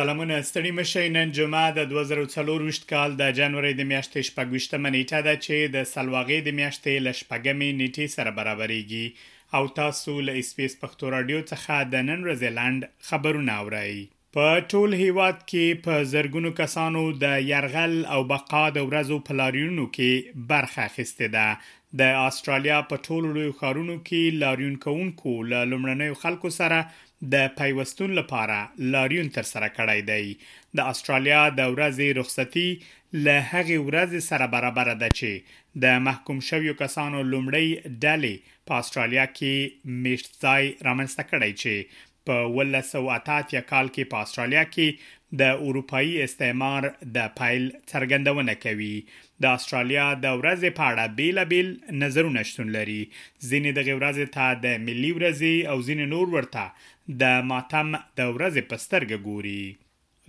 سلامونه ستړي مه شئ نن جمعه د 2024 کال د جنوري د میاشتې شپږ ویشتمه نیټه ده چې د سلواغې د میاشتې له شپږمې نیټې سره برابرېږي او تاسو له اسبیس پښتو راډیو څخه د نن ورځې لنډ خبرونه اورئ. په ټول هیواد کې په زرګونو کسانو د یرغل او بقا د ورځو په لاریونونو کې برخه اخیستې ده. د آسټرالیا په ټولو لویو ښارونو کې لاریون کوونکو له لومړنیو خلکو سره د پیوستون لپاره لاریون ترسره کړی دی. د آسټرالیا د ورځې رخصتي له هغې ورځې سره برابره ده چې د محکوم شویو کسانو لومړۍ ډلې په استرالیا کې میشت ځای رامنځته کړی چې په 1988 کال کې په استرالیا کې د اروپאי استعمار د پایل څرګندونه کوي د استرالیا د ورځې په اړه بیلابل نظرونه شتون لري ځینې د غورځې ته د ملي ورځې او ځینې نور ورته د ماتم د ورځې په سترګه ګوري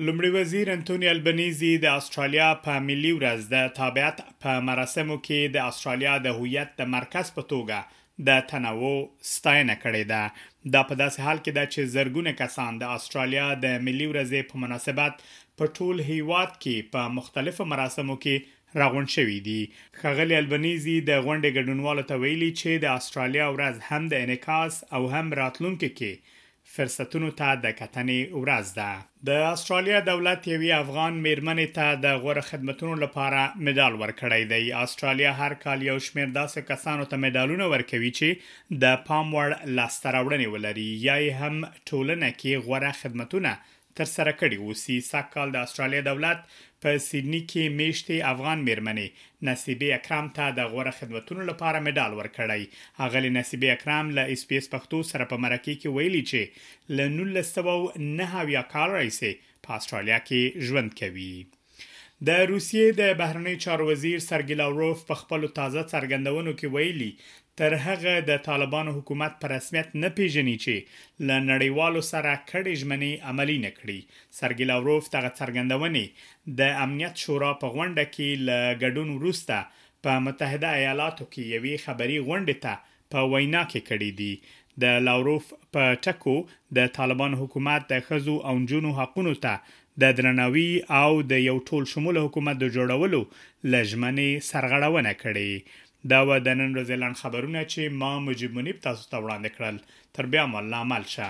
لومړي وزیر انتوني البنیزي د استرالیا په ملي ورځ د تابعیت په مراسمو کې د استرالیا د هویت د مرکز په توګه د تنوع ستاینه کړې ده دا په داسې حال کې ده چې زرګونه کسان د استرالیا د ملي ورځې په مناسبت په ټول هیواد کې په مختلفو مراسمو کې راغونډ شوي دي ښاغلي البنیزي د غونډې ګډونوالو ته ویلي چې د استرالیا ورځ هم د انعکاس او هم راتلونکي کې فرصتونو ته د کتنې ورځ ده. د اسټرالیا دولت یوې افغان میرمنې ته د غوره خدمتونو لپاره مډال ورکړی دی. اسټرالیا هر کال یو شمیر داسې کسانو ته مډالونه ورکوي چې د پام وړ لاسته راوړنې ولري یا یې هم ټولنه کې غوره خدمتونه ترسره کړي اوسي سږ کال د اسټرالیا دولت په سیدني کې میشتې افغان میرمنې نصیبې اکرم ته د غوره خدمتونو لپاره مډال ورکړی اغلې نصیبې اکرم له اس پي اس پښتو سره په مرکې کې ویلي چې له نولس سوه او نهه اویا کال راهیسې په اسټرالیا کې ژوند کوي د روسیې د بهرنیو چارو وزیر سرګي لاوروف په خپلو تازه څرګندونو کې ویلي، تر هغه د طالبانو حکومت په رسمیت نه پېژني چې له نړیوالو سره کړې ژمنې عملي نه کړي. سرګي لاوروف دغه څرګندونې د امنیت شورا په غونډه کې له ګډون وروسته په متحده ایالاتو کې یوې خبري غونډې ته په وینا کې کړې دي. د لاوروف په ټکو د طالبانو حکومت د ښځو او نجونو حقونو ته د درناوي او د یو ټول شموله حکومت د جوړولو له ژمنې سرغړونه کړې. دا وه د نن ورځې لنډ خبرونه چې ما مجیب منیب تاسو ته وړاندې کړل. تر بیا مو الله مل شه.